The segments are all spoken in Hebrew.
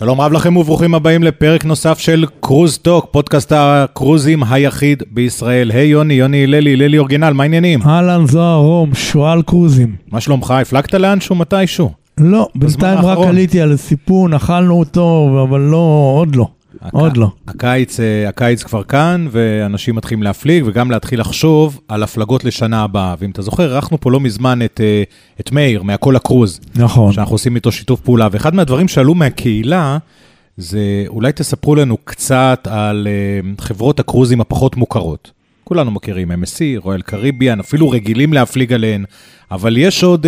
שלום רב לכם וברוכים הבאים לפרק נוסף של קרוז טוק, פודקאסט הקרוזים היחיד בישראל. היי יוני, יוני הללי, הללי אורגינל, מה העניינים? אהלן זוהר רום, שועל קרוזים. מה שלומך? הפלגת לאנשהו מתישהו? לא, בינתיים רק. עליתי על סיפון, אכלנו אותו, אבל לא, עוד לא. עוד לא. הקיץ, אה, הקיץ כבר כאן, ואנשים מתחילים להפליג, וגם להתחיל לחשוב על הפלגות לשנה הבאה. ואם אתה זוכר, אירחנו פה לא מזמן את, אה, את מאיר, מהכל הקרוז, נכון. שאנחנו עושים איתו שיתוף פעולה. ואחד מהדברים שעלו מהקהילה, זה אולי תספרו לנו קצת על אה, חברות הקרוזים הפחות מוכרות. כולנו מכירים MSC, רויאל קריביאן, אפילו רגילים להפליג עליהן, אבל יש עוד,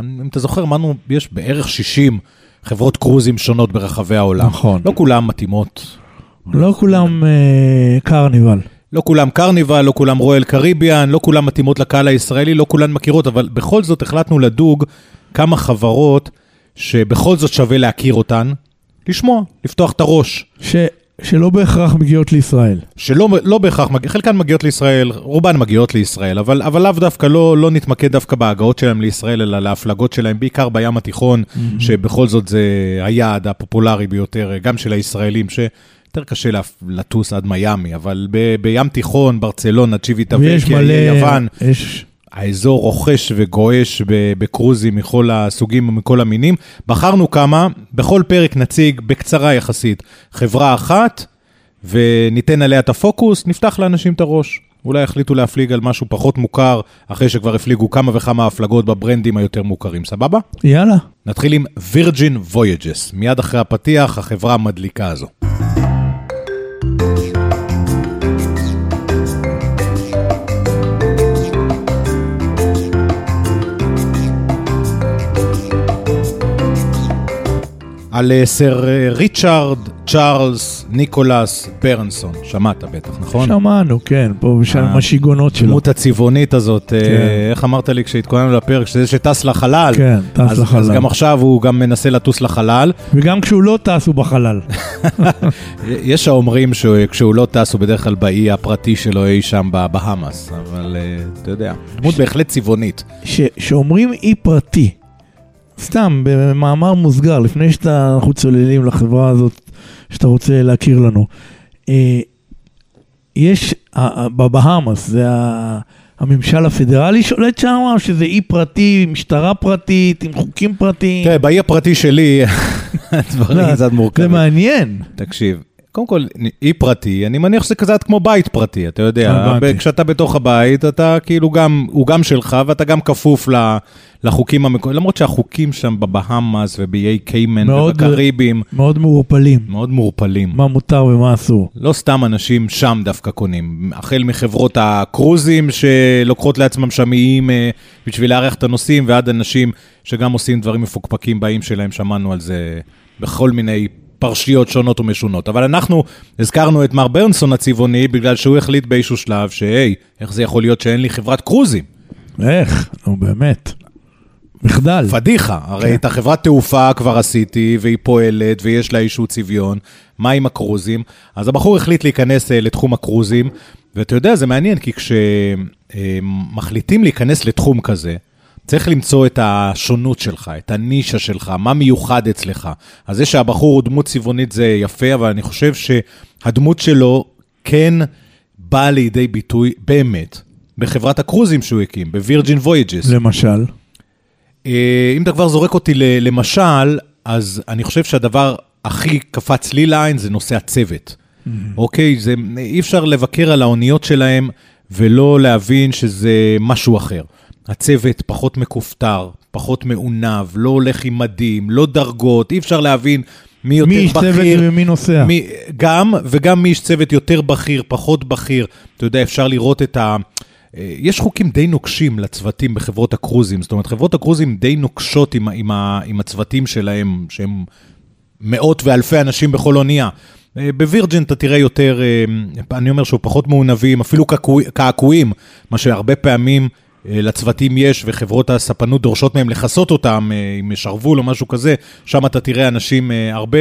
אם אתה זוכר, אמרנו, יש בערך 60 חברות קרוזים שונות ברחבי העולם. נכון. לא כולן מתאימות. לא כולם אה, קרניבל. לא כולם קרניבל, לא כולם רויאל קריביאן, לא כולם מתאימות לקהל הישראלי, לא כולן מכירות, אבל בכל זאת החלטנו לדוג כמה חברות שבכל זאת שווה להכיר אותן, לשמוע, לפתוח את הראש. ש, שלא בהכרח מגיעות לישראל. שלא לא בהכרח, חלקן מגיעות לישראל, רובן מגיעות לישראל, אבל, אבל לאו דווקא, לא, לא נתמקד דווקא בהגעות שלהם לישראל, אלא להפלגות שלהם, בעיקר בים התיכון, שבכל זאת זה היעד הפופולרי ביותר, גם של הישראלים, שיותר קשה להפ- לטוס עד מיאמי, אבל ב, בים תיכון, ברצלונה, צ'יוויטה ויש מלא... יוון, יש... האזור רוכש וגועש בקרוזים מכל הסוגים ומכל המינים. בחרנו כמה, בכל פרק נציג בקצרה יחסית חברה אחת, וניתן עליה את הפוקוס, נפתח לאנשים את הראש. אולי יחליטו להפליג על משהו פחות מוכר, אחרי שכבר הפליגו כמה וכמה הפלגות בברנדים היותר מוכרים, סבבה? יאללה. נתחיל עם Virgin Voyages, מיד אחרי הפתיח, החברה המדליקה הזו. על אה, סר אה, ריצ'ארד צ'ארלס ניקולס ברנסון, שמעת בטח, נכון? שמענו, כן, פה ושם אה, השיגונות שלו. הדמות הצבעונית הזאת, כן. איך אמרת לי כשהתכוננו לפרק, שזה שטס לחלל, כן, טס אז, אז לחלל. גם עכשיו הוא גם מנסה לטוס לחלל. וגם כשהוא לא טס הוא בחלל. יש האומרים שכשהוא לא טס הוא בדרך כלל באי הפרטי שלו אי שם בבהאמאס, אבל אתה יודע, דמות בהחלט צבעונית. שאומרים אי פרטי, סתם במאמר מוסגר, לפני שאנחנו צוללים לחברה הזאת שאתה רוצה להכיר לנו, אה, יש, בבהאמאס, זה הממשל הפדרלי שולט שם, או שזה אי פרטי, משטרה פרטית, עם חוקים פרטיים? תראה, באי הפרטי שלי, הדברים לא, קצת זה מורכבים. מעניין. תקשיב, קודם כל, אי פרטי, אני מניח שזה קצת כמו בית פרטי, אתה יודע, כשאתה בתוך הבית, אתה כאילו גם, הוא גם שלך, ואתה גם כפוף ל- לחוקים המקומיים, למרות שהחוקים שם בבהאמאס ובאיי קיימן ובקריבים, מאוד מעורפלים, מאוד מעורפלים. מה מותר ומה אסור. לא סתם אנשים שם דווקא קונים, החל מחברות הקרוזים שלוקחות לעצמם שם איים אה, בשביל לארח את הנוסעים, ועד אנשים שגם עושים דברים מפוקפקים באיים שלהם, שמענו על זה בכל מיני פרשיות שונות ומשונות. אבל אנחנו הזכרנו את מר ברנסון הצבעוני, בגלל שהוא החליט באיזשהו שלב שהי, איך זה יכול להיות שאין לי חברת קרוזים? איך? נו באמת. מחדל. פדיחה, הרי כן. את החברת תעופה כבר עשיתי, והיא פועלת, ויש לה איזשהו צביון. מה עם הקרוזים? אז הבחור החליט להיכנס אה, לתחום הקרוזים, ואתה יודע, זה מעניין, כי כשמחליטים להיכנס לתחום כזה, צריך למצוא את השונות שלך, את הנישה שלך, מה מיוחד אצלך. אז זה שהבחור הוא דמות צבעונית זה יפה, אבל אני חושב שהדמות שלו כן באה לידי ביטוי באמת בחברת הקרוזים שהוא הקים, ב Virgin Voyages. למשל. אה, אם אתה כבר זורק אותי למשל, אז אני חושב שהדבר הכי קפץ לי לעין זה נושא הצוות. אוקיי, זה, אי אפשר לבקר על האוניות שלהם ולא להבין שזה משהו אחר. הצוות פחות מכופתר, פחות מעונב, לא הולך עם מדים, לא דרגות, אי אפשר להבין מי יותר מי איש בכיר. צוות ומי נוסע. מי, גם, וגם מי איש צוות יותר בכיר, פחות בכיר. אתה יודע, אפשר לראות את ה... אה, יש חוקים די נוקשים לצוותים בחברות הקרוזים. זאת אומרת, חברות הקרוזים די נוקשות עם, עם, ה- עם הצוותים שלהם, שהם מאות ואלפי אנשים בכל אונייה. אה, בווירג'ין אתה תראה יותר, אה, אני אומר שהוא פחות מעונבים, אפילו קעקוע- קעקועים, מה שהרבה פעמים לצוותים יש, וחברות הספנות דורשות מהם לכסות אותם אה, עם שרוול או משהו כזה, שם אתה תראה אנשים אה, הרבה,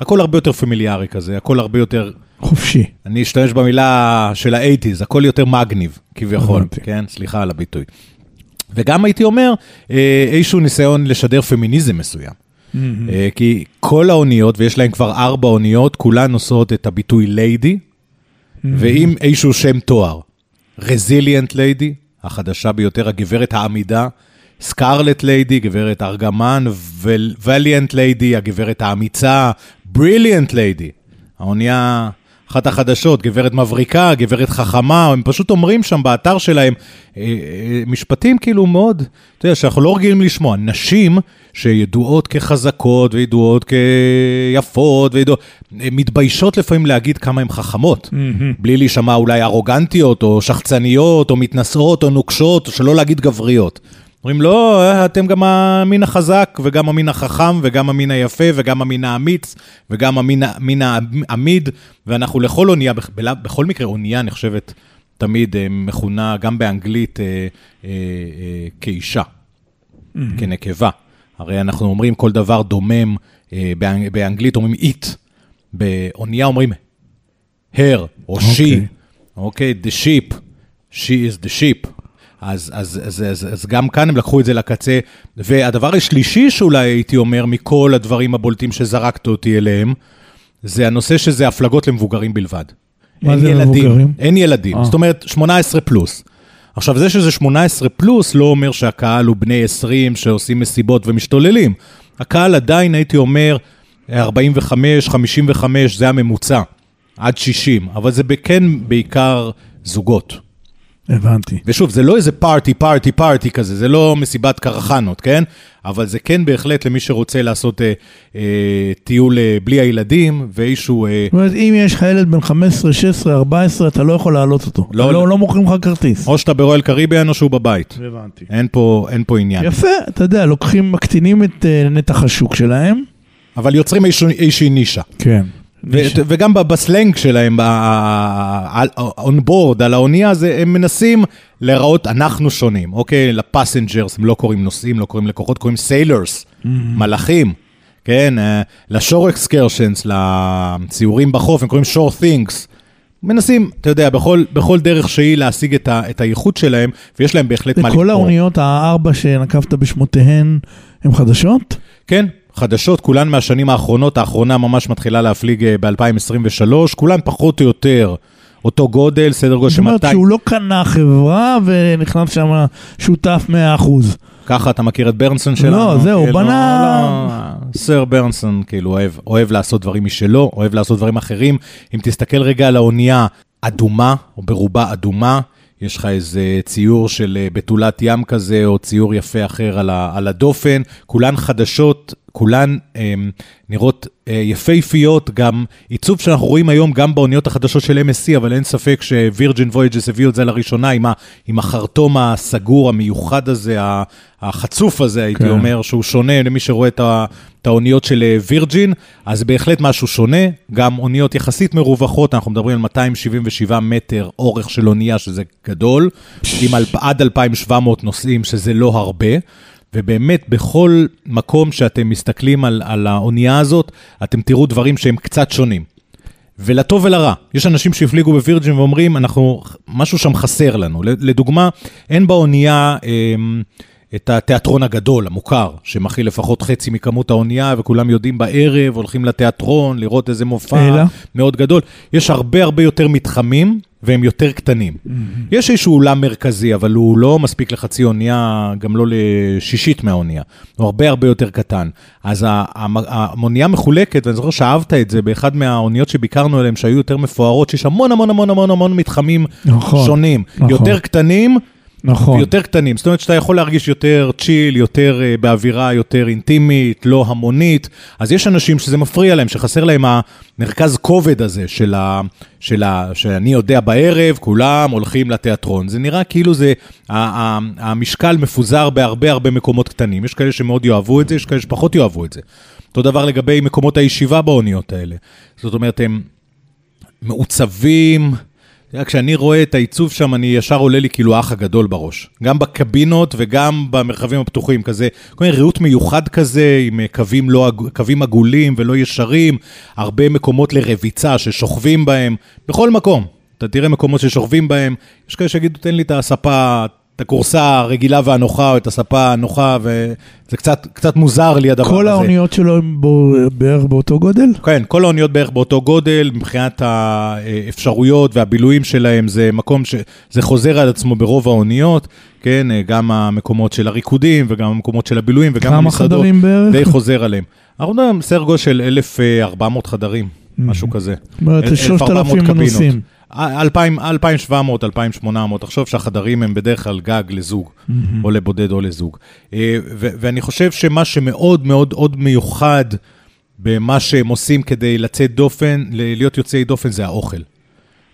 הכל הרבה יותר פמיליארי כזה, הכל הרבה יותר, חופשי. אני אשתמש במילה של האייטיז, הכל יותר מגניב, כביכול. כן? סליחה על הביטוי. וגם הייתי אומר, אה, איזשהו ניסיון לשדר פמיניזם מסוים. אה, כי כל האוניות, ויש להן כבר ארבע אוניות, כולן נושאות את הביטוי ליידי, ועם איזשהו שם תואר. רזיליאנט ליידי, החדשה ביותר, הגברת העמידה, סקארלט ליידי, גברת ארגמן, וליאנט ליידי, הגברת האמיצה, בריליאנט ליידי. האונייה, אחת החדשות, גברת מבריקה, גברת חכמה, הם פשוט אומרים שם באתר שלהם אה, אה, משפטים כאילו מאוד, אתה יודע, שאנחנו לא רגילים לשמוע. נשים שידועות כחזקות וידועות כיפות, וידוע... מתביישות לפעמים להגיד כמה הן חכמות, mm-hmm. בלי להישמע אולי ארוגנטיות, או שחצניות, או מתנשאות, או נוקשות, או שלא להגיד גבריות. אומרים, לא, אתם גם המין החזק, וגם המין החכם, וגם המין היפה, וגם המין האמיץ, וגם המין, המין העמיד, ואנחנו לכל אונייה, בכל מקרה, אונייה נחשבת תמיד אה, מכונה, גם באנגלית, אה, אה, כאישה, mm-hmm. כנקבה. הרי אנחנו אומרים כל דבר דומם, באנג, באנגלית אומרים it, באונייה אומרים her או she, אוקיי, okay. okay, the sheep, she is the sheep. אז, אז, אז, אז, אז גם כאן הם לקחו את זה לקצה. והדבר השלישי שאולי הייתי אומר, מכל הדברים הבולטים שזרקת אותי אליהם, זה הנושא שזה הפלגות למבוגרים בלבד. מה זה ילדים, למבוגרים? אין ילדים, 아. זאת אומרת 18 פלוס. עכשיו, זה שזה 18 פלוס לא אומר שהקהל הוא בני 20 שעושים מסיבות ומשתוללים. הקהל עדיין, הייתי אומר, 45, 55, זה הממוצע, עד 60, אבל זה כן בעיקר זוגות. הבנתי. ושוב, זה לא איזה פארטי, פארטי, פארטי כזה, זה לא מסיבת קרחנות, כן? אבל זה כן בהחלט למי שרוצה לעשות אה, אה, טיול אה, בלי הילדים ואיזשהו... אה... זאת אומרת, אם יש לך ילד בן 15, 16, 14, אתה לא יכול להעלות אותו. לא, לא, לא מוכרים לך כרטיס. או שאתה ברואל קריביאן או שהוא בבית. הבנתי. אין פה, אין פה עניין. יפה, אתה יודע, לוקחים, מקטינים את אה, נתח השוק שלהם. אבל יוצרים איזושהי נישה. כן. וגם בסלנג שלהם, board, על האונייה, הם מנסים להיראות, אנחנו שונים, אוקיי? ל passengers, הם לא קוראים נוסעים, לא קוראים לקוחות, קוראים sailors, mm-hmm. מלחים, כן? אה, ל shore excursions, לסיורים בחוף, הם קוראים shore things. מנסים, אתה יודע, בכל, בכל דרך שהיא להשיג את, ה, את הייחוד שלהם, ויש להם בהחלט מה לקרוא. וכל האוניות הארבע שנקבת בשמותיהן, הן חדשות? כן, חדשות, כולן מהשנים האחרונות, האחרונה ממש מתחילה להפליג אה, ב-2023, כולן פחות או יותר אותו גודל, סדר גודל של 200. זאת אומרת שהוא לא קנה חברה ונכנס שם שותף 100%. ככה אתה מכיר את ברנסון שלנו? לא, זהו, כאילו, בנה... לא, סר ברנסון כאילו אוהב, אוהב לעשות דברים משלו, אוהב לעשות דברים אחרים. אם תסתכל רגע על האונייה אדומה, או ברובה אדומה, יש לך איזה ציור של אה, בתולת ים כזה, או ציור יפה אחר על, ה, על הדופן, כולן חדשות, כולן אה, נראות אה, יפהפיות, גם עיצוב שאנחנו רואים היום גם באוניות החדשות של MSC, אבל אין ספק ש Virgin Voyages הביאו את זה לראשונה עם, ה, עם החרטום הסגור, המיוחד הזה, החצוף הזה, הייתי כן. אומר, שהוא שונה למי שרואה את, ה, את האוניות של Virgin, אז בהחלט משהו שונה, גם אוניות יחסית מרווחות, אנחנו מדברים על 277 מטר אורך של אונייה, שזה גדול, עם עד 2,700 נוסעים, שזה לא הרבה. ובאמת, בכל מקום שאתם מסתכלים על, על האונייה הזאת, אתם תראו דברים שהם קצת שונים. ולטוב ולרע, יש אנשים שהפליגו בווירג'ין ואומרים, אנחנו, משהו שם חסר לנו. לדוגמה, אין באונייה... אה, את התיאטרון הגדול, המוכר, שמכיל לפחות חצי מכמות האונייה, וכולם יודעים בערב, הולכים לתיאטרון, לראות איזה מופע אלא? מאוד גדול. יש הרבה הרבה יותר מתחמים, והם יותר קטנים. Mm-hmm. יש איזשהו אולם מרכזי, אבל הוא לא מספיק לחצי אונייה, גם לא לשישית מהאונייה. הוא הרבה הרבה יותר קטן. אז האונייה מחולקת, ואני זוכר שאהבת את זה באחד מהאוניות שביקרנו עליהן, שהיו יותר מפוארות, שיש המון המון המון המון המון מתחמים נכון, שונים. נכון. יותר קטנים, נכון. יותר קטנים. זאת אומרת שאתה יכול להרגיש יותר צ'יל, יותר uh, באווירה יותר אינטימית, לא המונית. אז יש אנשים שזה מפריע להם, שחסר להם המרכז כובד הזה של ה... של ה... שאני יודע בערב, כולם הולכים לתיאטרון. זה נראה כאילו זה... המשקל מפוזר בהרבה הרבה מקומות קטנים. יש כאלה שמאוד יאהבו את זה, יש כאלה שפחות יאהבו את זה. אותו דבר לגבי מקומות הישיבה באוניות האלה. זאת אומרת, הם מעוצבים. כשאני רואה את העיצוב שם, אני ישר עולה לי כאילו האח הגדול בראש. גם בקבינות וגם במרחבים הפתוחים, כזה, כל מיני ריהוט מיוחד כזה, עם אה, קווים, לא, קווים עגולים ולא ישרים, הרבה מקומות לרביצה ששוכבים בהם, בכל מקום. אתה תראה מקומות ששוכבים בהם, יש כאלה שיגידו, תן לי את הספה את הכורסה הרגילה והנוחה, או את הספה הנוחה, וזה קצת, קצת מוזר לי הדבר כל הזה. האוניות שלו הן בו- בערך באותו גודל? כן, כל האוניות בערך באותו גודל, מבחינת האפשרויות והבילויים שלהם, זה מקום ש... זה חוזר על עצמו ברוב האוניות, כן, גם המקומות של הריקודים וגם המקומות של הבילויים וגם כמה המסעדות, חדרים בערך? די חוזר עליהם. אנחנו מדברים סדר גודל של 1,400 חדרים, משהו כזה. זאת אומרת, אל- זה 3,000 1,400 קבינות. מנוסים. 2,000, 2,700, 2,800, תחשוב שהחדרים הם בדרך כלל גג לזוג, או לבודד או לזוג. אה, ואני חושב שמה שמאוד מאוד עוד מיוחד במה שהם עושים כדי לצאת דופן, להיות יוצאי דופן, זה האוכל.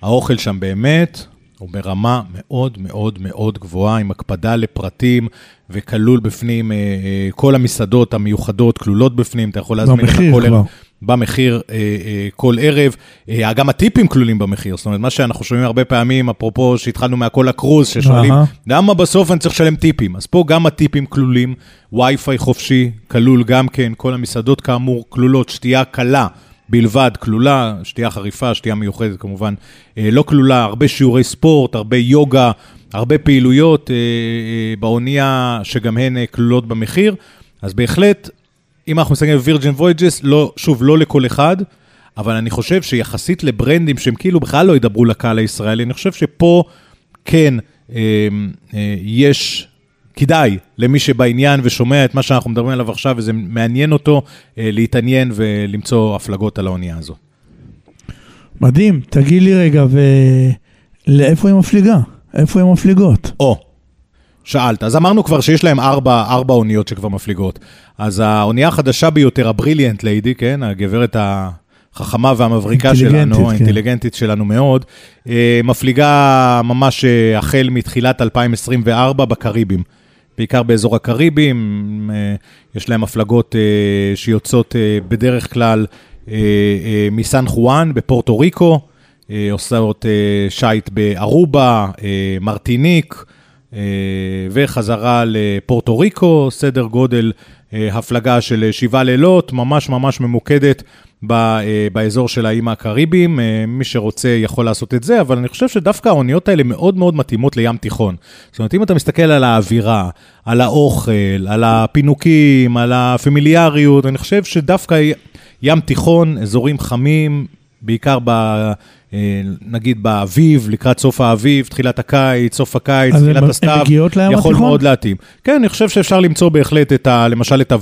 האוכל שם באמת הוא ברמה מאוד מאוד מאוד גבוהה, עם הקפדה לפרטים, וכלול בפנים, אה, אה, כל המסעדות המיוחדות כלולות בפנים, אתה יכול להזמין לך במחיר כל כבר. במחיר אה, אה, כל ערב. אה, גם הטיפים כלולים במחיר, זאת אומרת, מה שאנחנו שומעים הרבה פעמים, אפרופו שהתחלנו מהכל הקרוז, ששואלים. למה בסוף אני צריך לשלם טיפים? אז פה גם הטיפים כלולים, וי-פיי חופשי כלול גם כן, כל המסעדות כאמור כלולות, שתייה קלה. בלבד כלולה, שתייה חריפה, שתייה מיוחדת כמובן, אה, לא כלולה, הרבה שיעורי ספורט, הרבה יוגה, הרבה פעילויות אה, אה, באונייה שגם הן כלולות במחיר. אז בהחלט, אם אנחנו מסתכלים על וירג'ן וויג'ס, לא, שוב, לא לכל אחד, אבל אני חושב שיחסית לברנדים שהם כאילו בכלל לא ידברו לקהל הישראלי, אני חושב שפה כן אה, אה, יש, כדאי למי שבעניין ושומע את מה שאנחנו מדברים עליו עכשיו, וזה מעניין אותו, אה, להתעניין ולמצוא הפלגות על האונייה הזו. מדהים, תגיד לי רגע, ולאיפה היא מפליגה? איפה הן מפליגות? או, שאלת. אז אמרנו כבר שיש להם ארבע, ארבע אוניות שכבר מפליגות. אז האונייה החדשה ביותר, הבריליאנט ליידי, כן, הגברת החכמה והמבריקה שלנו, כן. האינטליגנטית שלנו מאוד, אה, מפליגה ממש אה, החל מתחילת 2024 בקריבים. בעיקר באזור הקריבים, אה, יש להם הפלגות שיוצאות בדרך כלל מסן חואן בפורטו ריקו, עושות שייט בארובה, מרטיניק, וחזרה לפורטו ריקו, סדר גודל אה, הפלגה של אה, שבעה לילות, ממש ממש ממוקדת אה, באזור של האיים הקריביים. אה, מי שרוצה יכול לעשות את זה, אבל אני חושב שדווקא האוניות האלה מאוד מאוד מתאימות לים תיכון. זאת אומרת, אם אתה מסתכל על האווירה, על האוכל, על הפינוקים, על הפמיליאריות, אני חושב שדווקא ים תיכון, אזורים חמים, בעיקר ב... אה, נגיד באביב, לקראת סוף האביב, תחילת הקיץ, סוף הקיץ, תחילת הסתיו, יכול התיכון? מאוד להתאים. כן, אני חושב שאפשר למצוא בהחלט את ה... למשל את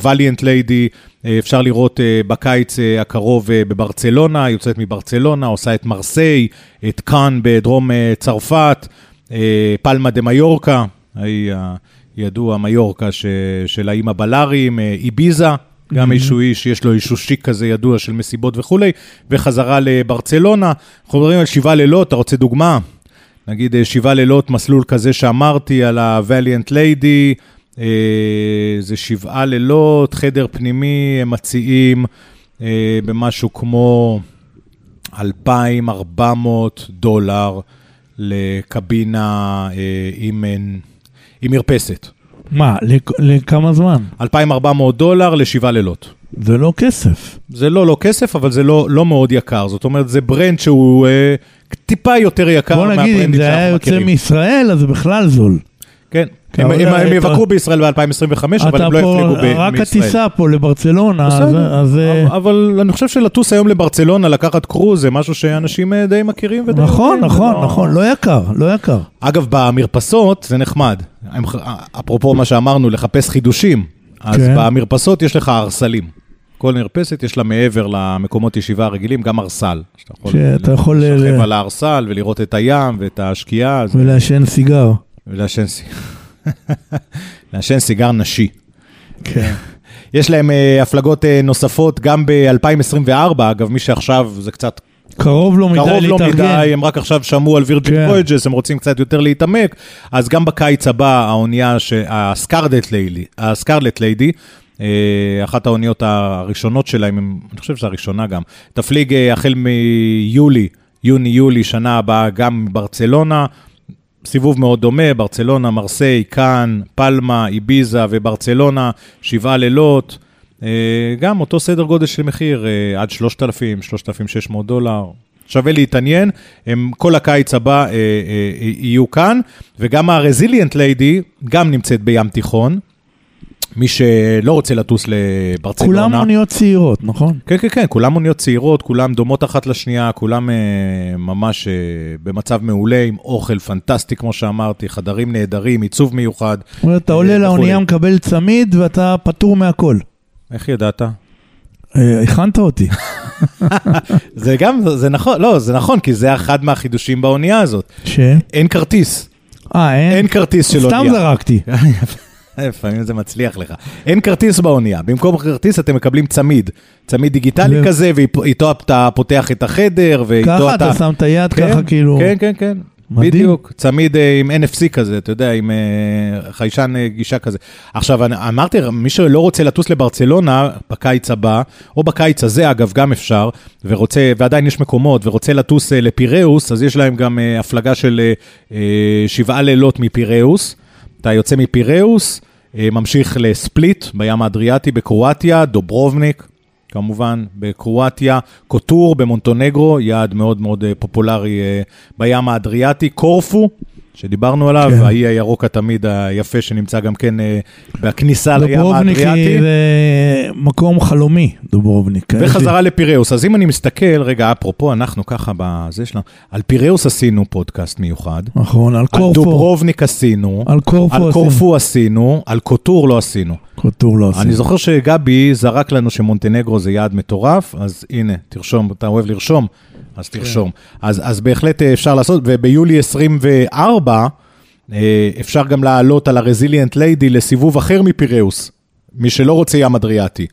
Lady, אה, אפשר לראות אה, בקיץ הקרוב בברצלונה, יוצאת מברצלונה, עושה את מרסיי, את קאן בדרום צרפת, פלמה דה מיורקה, הידוע מיורקה ש... של האיים הבלאריים, אה, איביזה. גם איזשהו איש, יש לו איזשהו שיק כזה ידוע של מסיבות וכולי, וחזרה לברצלונה. אנחנו מדברים על שבעה לילות, אתה רוצה דוגמה? נגיד אה, שבעה לילות, מסלול כזה שאמרתי על ה-Valiant Lady, אה, זה שבעה לילות, חדר פנימי, הם מציעים אה, במשהו כמו 2,400 דולר לקבינה אה, עם, אה, עם מרפסת. מה, לכ- לכמה זמן? 2,400 דולר לשבעה לילות. זה לא כסף. זה לא לא כסף, אבל זה לא, לא מאוד יקר. זאת אומרת, זה ברנד שהוא אה, טיפה יותר יקר בוא נגיד, אם מהברנדים זה היה שאנחנו יוצא מכירים. מישראל, אז זה בכלל זול. כן, הם, אבל הם, הם יבקרו בישראל ב-2025, אבל הם לא יפליגו ב- רק מישראל. הטיסה פה לברצלונה, אז- אז... אה, אבל אני חושב שלטוס היום לברצלונה, לקחת קרוז, זה משהו שאנשים אה, די מכירים ודי... נכון, זה נכון, לא- נכון, לא יקר, לא יקר. אגב, במרפסות זה נחמד. הם- אפרופו מה שאמרנו, לחפש חידושים, אז כן. במרפסות יש לך ארסלים. כל מרפסת יש לה מעבר למקומות ישיבה הרגילים, גם ארסל. שאתה יכול שאתה יכול לשכב ל- על הארסל ולראות את הים ואת השקיעה, ולעשן סיגר. ולעשן סי- לעשן סיגר נשי. כן. יש להם אה, הפלגות אה, נוספות גם ב-2024, אגב, מי שעכשיו זה קצת קרוב לו מדי קרוב לא להתארגן. מדי, הם רק עכשיו שמעו על Virgin כן. Voyages, הם רוצים קצת יותר להתעמק, אז גם בקיץ הבא, האונייה, ש- ה Scarlet Lady, ה Scarlet Lady, אחת האוניות הראשונות שלהם, הם- אני חושב שזו הראשונה גם, תפליג אה, החל מיולי, יוני-יולי, שנה הבאה, גם ברצלונה, סיבוב מאוד דומה, ברצלונה, מרסיי, קאן, פלמה, איביזה וברצלונה, שבעה לילות. אה, גם אותו סדר גודל של מחיר, אה, עד 3,000, 3,600 דולר, שווה להתעניין, הם כל הקיץ הבא אה, יהיו כאן, וגם ה-Resilient Lady גם נמצאת בים תיכון. מי שלא רוצה לטוס לברצלונה. כולם אוניות צעירות, נכון? כן, כן, כן, כולם אוניות צעירות, כולם דומות אחת לשנייה, כולם אה, ממש אה, במצב מעולה, עם אוכל פנטסטי, כמו שאמרתי, חדרים נהדרים, עיצוב מיוחד. זאת אומרת, אתה עולה אה, לאונייה, וכולי. מקבל צמיד ואתה פטור מהכל. איך ידעת? הכנת אותי. זה גם, זה נכון, לא, זה נכון, כי זה אחד מהחידושים באונייה הזאת. ש? אין כרטיס, אה, אין? אין כרטיס של סתם אונייה. זרקתי. לפעמים זה מצליח לך. אין כרטיס באונייה, במקום כרטיס אתם מקבלים צמיד. צמיד דיגיטלי כזה, ואיתו אתה פותח את החדר, ואיתו ככה אתה... אתה שם את היד, כן, ככה כאילו... כן, כן, כן. מדהים. בדיוק, צמיד אה, עם NFC כזה, אתה יודע, עם אה, חיישן אה, גישה כזה. עכשיו, אמרתי, מי שלא רוצה לטוס לברצלונה בקיץ הבא, או בקיץ הזה, אגב, גם אפשר, ורוצה, ועדיין יש מקומות, ורוצה לטוס לפיראוס, אז יש להם גם הפלגה של שבעה לילות מפיראוס. אתה יוצא מפיראוס, אה, ממשיך לספליט בים האדריאטי בקרואטיה, דוברובניק, כמובן, בקרואטיה, קוטור במונטנגרו, יעד מאוד מאוד אה, פופולרי אה, בים האדריאטי, קורפו, שדיברנו עליו, כן. האי הירוק התמיד היפה שנמצא גם כן אה, בכניסה לים דוברובניק האדריאטי. זה מקום חלומי, דוברובניק. וחזרה לפיראוס. אז אם אני מסתכל, רגע, אפרופו, אנחנו ככה בזה שלנו, על פיראוס עשינו פודקאסט מיוחד, נכון, על על קורפו. דוברובניק עשינו, על קורפו על עשינו. קורפו עשינו, על קוטור לא עשינו. קוטור לא עשינו. אני זוכר שגבי זרק לנו שמונטנגרו זה יעד מטורף, אז הנה, תרשום, אתה אוהב לרשום, אז תרשום. אז, אז בהחלט אה, אפשר לעשות, וביולי 24 אה, אפשר גם לעלות על ה-Resilient Lady לסיבוב אחר מפיראוס, מי שלא רוצה ים אדריאטי.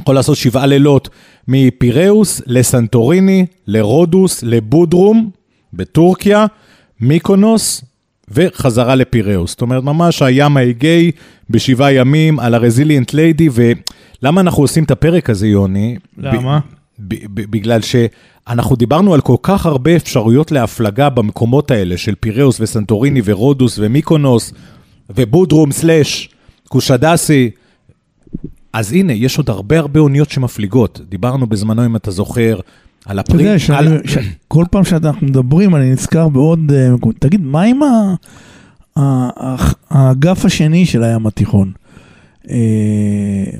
יכול לעשות שבעה לילות מפיראוס לסנטוריני, לרודוס, לבודרום בטורקיה, מיקונוס וחזרה לפיראוס. זאת אומרת, ממש הים האגאי בשבעה ימים על ה-Resilient Lady, ולמה אנחנו עושים את הפרק הזה, יוני? למה? ב- ב- בגלל שאנחנו דיברנו על כל כך הרבה אפשרויות להפלגה במקומות האלה של פיראוס וסנטוריני ורודוס ומיקונוס ובודרום סלאש קושדסי. אז הנה, יש עוד הרבה הרבה אוניות שמפליגות. דיברנו בזמנו, אם אתה זוכר, על אתה הפרי... יודע, שאני- על- ש- כל פעם שאנחנו מדברים, אני נזכר בעוד אה. תגיד, מה עם ה- האגף השני של הים התיכון? אה,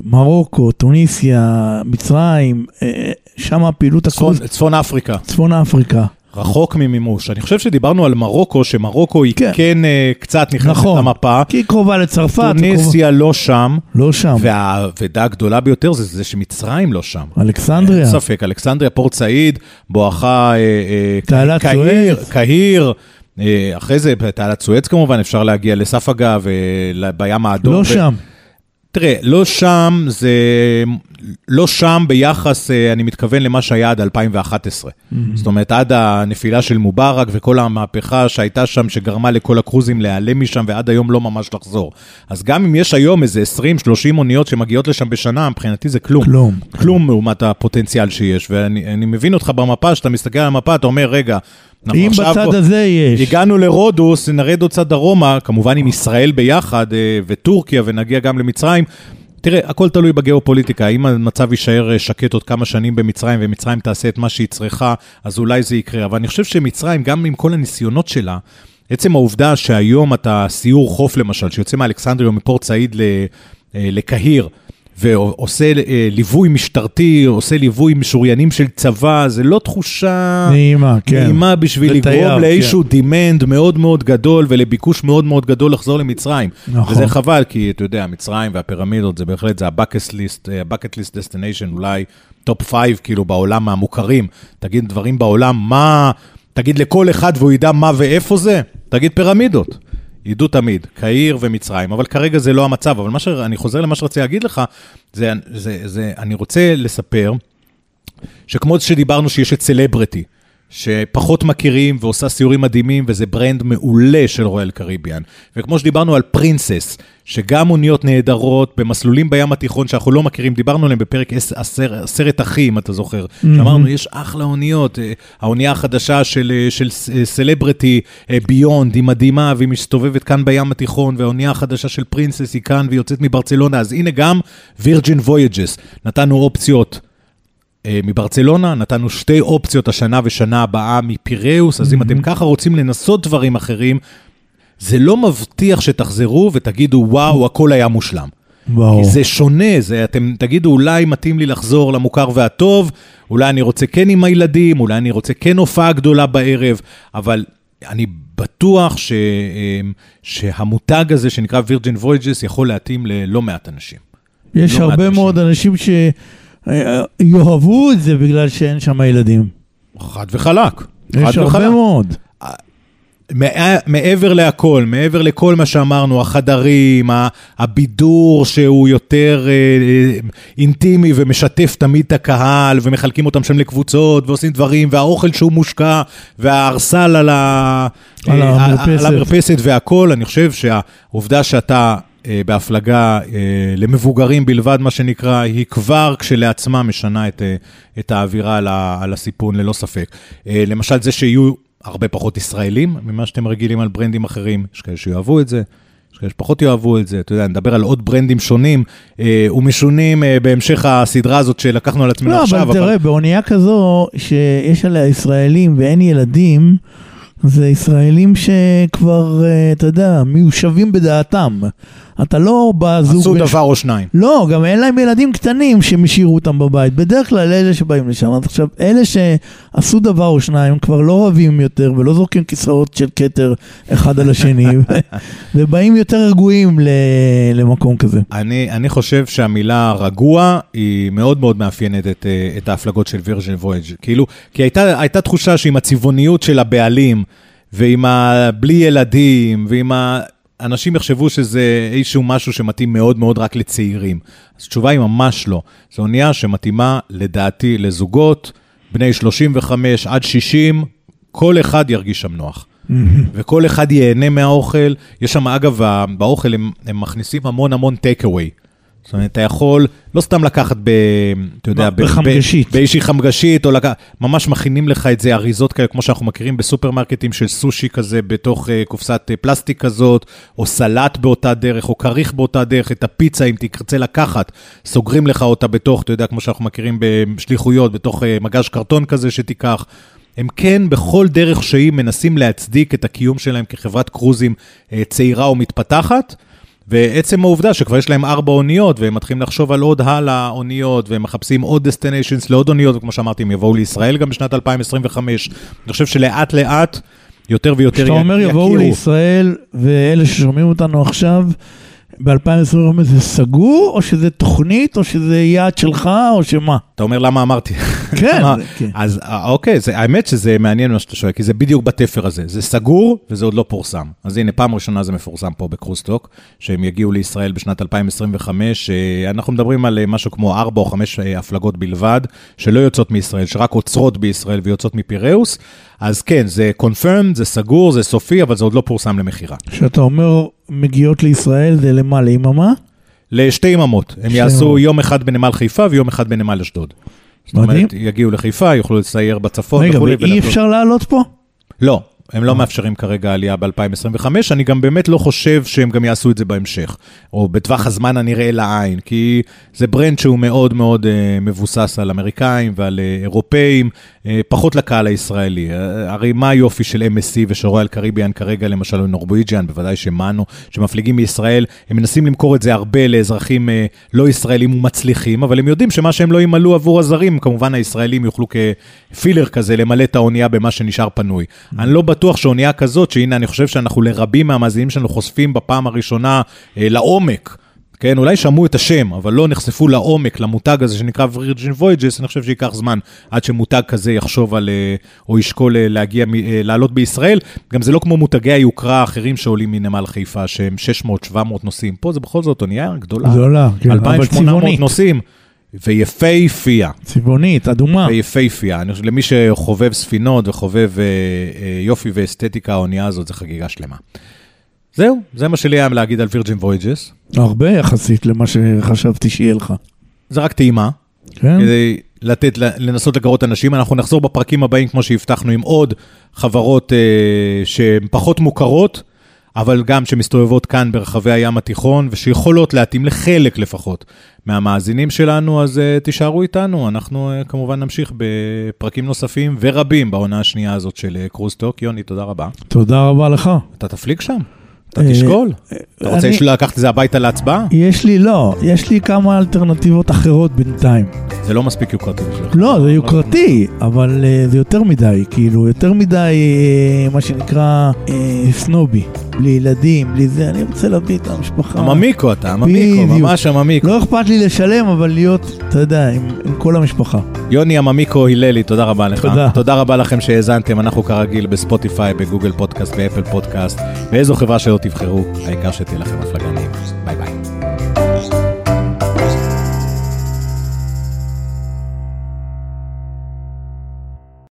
מרוקו, טוניסיה, מצרים, אה, שם הפעילות הקרוז, צפון אפריקה, צפון אפריקה. רחוק ממימוש. אני חושב שדיברנו על מרוקו, שמרוקו היא כן, כן. אה, קצת נכנסת נכון. למפה. כי היא קרובה לצרפת. טוניסיה לא שם, לא שם. והאבדה הגדולה ביותר זה זה שמצרים לא שם. אלכסנדריה. אין ספק, אלכסנדריה, פורט סעיד, בואכה תעלת קהיר, סואץ. קהיר, אחרי זה תעלת סואץ כמובן, אפשר להגיע לספגה ובים האדום. לא ו- שם. תראה, לא שם זה, לא שם ביחס, אה, אני מתכוון למה שהיה עד 2011. זאת אומרת, עד הנפילה של מובארק וכל המהפכה שהייתה שם, שגרמה לכל הקרוזים להיעלם משם ועד היום לא ממש לחזור. אז גם אם יש היום איזה 20-30 אוניות שמגיעות לשם בשנה, מבחינתי זה כלום. כלום. כלום לעומת הפוטנציאל שיש, ואני אני מבין אותך במפה, שאתה מסתכל על המפה, אתה אומר, רגע, אם. בצד הזה יש. הגענו לרודוס, נרד עוד קצת דרומה, כמובן עם ישראל ביחד, אה, וטורקיה, ונגיע גם למצרים. תראה, הכל תלוי בגיאופוליטיקה, אם המצב יישאר אה, שקט עוד כמה שנים במצרים, ומצרים תעשה את מה שהיא צריכה, אז אולי זה יקרה. אבל אני חושב שמצרים, גם עם כל הניסיונות שלה, עצם העובדה שהיום אתה סיור חוף למשל, שיוצא מאלכסנדריה מפורט סעיד אה, לקהיר, ועושה אה, ליווי משטרתי, עושה ליווי משוריינים של צבא, זה לא תחושה... נעימה, כן. נעימה בשביל לתייר, לגרום כן. לאיזשהו דימנד מאוד מאוד גדול ולביקוש מאוד מאוד גדול לחזור למצרים. נכון. וזה חבל, כי אתה יודע, מצרים והפירמידות זה בהחלט, זה ה-bucket list, אה, ה-bucket list destination, אולי top 5 כאילו בעולם מהמוכרים. תגיד דברים בעולם, מה, תגיד לכל אחד והוא ידע מה ואיפה זה, תגיד פירמידות. ידעו תמיד, קהיר ומצרים, אבל כרגע זה לא המצב. אבל מה שאני חוזר למה שרציתי להגיד לך, זה, זה, זה, אני רוצה לספר שכמו שדיברנו שיש את Celebrity, שפחות מכירים ועושה סיורים מדהימים, וזה brand מעולה של Royal Caribbean. וכמו שדיברנו על Princess, שגם אוניות נהדרות במסלולים בים התיכון שאנחנו לא מכירים, דיברנו עליהם בפרק עש- עשר, עשרת אחים, אתה זוכר, שאמרנו, יש אחלה אוניות, אה, האונייה החדשה של, אה, של אה, Celebrity, Beyond, היא מדהימה, והיא מסתובבת כאן בים התיכון, והאונייה החדשה של Princess היא כאן, והיא יוצאת מברצלונה, אז הנה גם Virgin Voyages, נתנו אופציות. אה, מברצלונה, נתנו שתי אופציות השנה ושנה הבאה מפיראוס, אז אם אתם ככה רוצים לנסות דברים אחרים, זה לא מבטיח שתחזרו ותגידו, וואו, הכל היה מושלם. וואו. כי זה שונה, זה, אתם תגידו, אולי מתאים לי לחזור למוכר והטוב, אולי אני רוצה כן עם הילדים, אולי אני רוצה כן הופעה גדולה בערב, אבל אני בטוח ש, אמ, שהמותג הזה שנקרא Virgin Voyages יכול להתאים ללא מעט אנשים. יש לא הרבה אנשים. מאוד אנשים שיאהבו את זה בגלל שאין שם ילדים. חד וחלק. יש הרבה וחלק. מאוד. מע- מעבר להכל, מעבר לכל מה שאמרנו, החדרים, הבידור שהוא יותר אה, אה, אינטימי ומשתף תמיד את הקהל, ומחלקים אותם שם לקבוצות, ועושים דברים, והאוכל שהוא מושקע, והארסל על, ה... על אה. על המרפסת והכל, אני חושב שהעובדה שאתה... אה, בהפלגה אה, למבוגרים בלבד, מה שנקרא, היא כבר כשלעצמה משנה את, אה, את האווירה על, ה, על הסיפון, ללא ספק. למשל, זה שיהיו הרבה פחות ישראלים ממה שאתם רגילים על ברנדים אחרים, יש כאלה שיאהבו את זה. יש כאלה שפחות יאהבו את זה, אתה יודע, נדבר על עוד ברנדים שונים אה, ומשונים אה, בהמשך הסדרה הזאת שלקחנו על עצמנו לא, עכשיו. אבל תראה, באונייה כזו שיש עליה ישראלים ואין ילדים, זה ישראלים שכבר, אתה יודע, מיושבים בדעתם. אתה לא בזוג... עשו דבר או שניים. לא, גם אין להם ילדים קטנים שהם השאירו אותם בבית. בדרך כלל אלה שבאים לשם. אז עכשיו, אלה שעשו דבר או שניים כבר לא רבים יותר ולא זורקים כיסאות של כתר אחד על השני, ובאים יותר רגועים למקום כזה. אני, אני חושב שהמילה רגוע היא מאוד מאוד מאפיינת את, אה, את ההפלגות של וירג'ן וויג'. כאילו, כי הייתה, הייתה תחושה שעם הצבעוניות של הבעלים, ועם ה... בלי ילדים, ועם ה... אנשים יחשבו שזה איזשהו משהו שמתאים מאוד מאוד רק לצעירים. אז התשובה היא ממש לא. זו אונייה שמתאימה, לדעתי, לזוגות, בני 35 עד 60, כל אחד ירגיש שם נוח. וכל אחד ייהנה מהאוכל. יש שם, אגב, באוכל הם, הם מכניסים המון המון טייק אווי. זאת אומרת, אתה יכול לא סתם לקחת ב... אתה יודע, בחמגשית. ב- באיזושהי חמגשית, או לקחת... ממש מכינים לך את זה, אריזות כאלה, כמו שאנחנו מכירים בסופרמרקטים של סושי כזה, בתוך uh, קופסת uh, פלסטיק כזאת, או סלט באותה דרך, או כריך באותה דרך, את הפיצה, אם תרצה לקחת, סוגרים לך אותה בתוך, אתה יודע, כמו שאנחנו מכירים בשליחויות, בתוך uh, מגש קרטון כזה שתיקח. הם כן, בכל דרך שהיא, מנסים להצדיק את הקיום שלהם כחברת קרוזים אה, צעירה ומתפתחת. ועצם העובדה שכבר יש להם ארבע אוניות, והם מתחילים לחשוב על עוד הלאה אוניות, והם מחפשים עוד destinations לעוד אוניות, וכמו שאמרתי, הם יבואו לישראל גם בשנת 2025. אני חושב שלאט לאט, יותר ויותר כשאתה אומר יכירו. יבואו לישראל, ואלה ששומעים אותנו עכשיו, ב-2025 זה סגור, או שזה תוכנית, או שזה יעד שלך, או שמה? אתה אומר למה אמרתי. כן, כן. אז אה, אוקיי, זה, האמת שזה מעניין מה שאתה שואל, כי זה בדיוק בתפר הזה. זה סגור וזה עוד לא פורסם. אז הנה, פעם ראשונה זה מפורסם פה בקרוסטוק, שהם יגיעו לישראל בשנת 2025. אה, אנחנו מדברים על אה, משהו כמו 4 או 5 הפלגות בלבד, שלא יוצאות מישראל, שרק עוצרות בישראל ויוצאות מפיראוס. אז כן, זה confirmed, זה סגור, זה סופי, אבל זה עוד לא פורסם למכירה. כשאתה אומר מגיעות לישראל, זה למה? ליממה? לשתי יממות. הם יעשו יממות. יום אחד בנמל חיפה ויום אחד בנמל אשדוד. זאת. אומרת, יגיעו לחיפה, יוכלו לסייר בצפון רגע, וכולי. ואי ולחזור. אפשר לעלות פה? לא, הם לא מאפשרים כרגע עלייה ב-2025, אני גם באמת לא חושב שהם גם יעשו את זה בהמשך, או בטווח הזמן הנראה לעין, כי זה brand שהוא מאוד מאוד uh, מבוסס על אמריקאים ועל uh, אירופאים, uh, פחות לקהל הישראלי. Uh, הרי מה היופי של MSC ושל Royal Caribbean כרגע, למשל, Norwegian, בוודאי שמאנו, שמפליגים מישראל, הם מנסים למכור את זה הרבה לאזרחים uh, לא ישראלים ומצליחים, אבל הם יודעים שמה שהם לא ימלאו עבור הזרים, כמובן הישראלים יוכלו כפילר כזה למלא את האונייה במה שנשאר פנוי. אני לא בטוח שאונייה כזאת, שהנה, אני חושב שאנחנו לרבים מהמאזינים שלנו חושפים בפעם הראשונה אה, לעומק. כן, אולי שמעו את השם, אבל לא נחשפו לעומק, למותג הזה שנקרא Virgin Voyages, אני חושב שייקח זמן עד שמותג כזה יחשוב על, אה, או ישקול אה, להגיע, אה, לעלות בישראל. גם זה לא כמו מותגי היוקרה האחרים שעולים מנמל חיפה, שהם 600-700 נוסעים. פה זה בכל זאת אונייה גדולה. גדולה, כן, אבל 2,800 צבעונית. נוסעים, ויפהפייה. צבעונית, אדומה. ויפהפייה. אני חושב, למי שחובב ספינות וחובב אה, אה, יופי ואסתטיקה, האונייה הזאת זה חגיגה שלמה. זהו, זה מה שלי היה להגיד על וירג'ין וויג'ס. הרבה יחסית למה שחשבתי שיהיה לך. זה רק טעימה, כן? כדי לתת, לנסות לגרות אנשים. אנחנו נחזור בפרקים הבאים, כמו שהבטחנו, עם עוד חברות אה, שהן פחות מוכרות, אבל גם שמסתובבות כאן ברחבי הים התיכון, ושיכולות להתאים לחלק לפחות מהמאזינים שלנו, אז uh, תישארו איתנו, אנחנו uh, כמובן נמשיך בפרקים נוספים ורבים בעונה השנייה הזאת של uh, קרוסטוק. יוני, תודה רבה. תודה רבה לך. אתה תפליג שם? אתה תשקול? אתה רוצה לקחת את זה הביתה להצבעה? יש לי, לא, יש לי כמה אלטרנטיבות אחרות בינתיים. זה לא מספיק יוקרתי בשבילך. לא, זה יוקרתי, אבל uh, זה יותר מדי, כאילו, יותר מדי, uh, מה שנקרא, סנובי. בלי ילדים, בלי זה, אני רוצה להביא את המשפחה. הממיקו אתה, הממיקו. ממש הממיקו. לא אכפת לי לשלם, אבל להיות, אתה יודע, עם, עם כל המשפחה. יוני הממיקו הללי, תודה רבה לך. תודה. תודה רבה לכם שהאזנתם, אנחנו כרגיל בספוטיפיי, בגוגל פודקאסט, באפל פודקאסט, באיזו חברה שלא תבחרו, העיקר שתהיה לכם הפלגה נעימה. ביי ביי.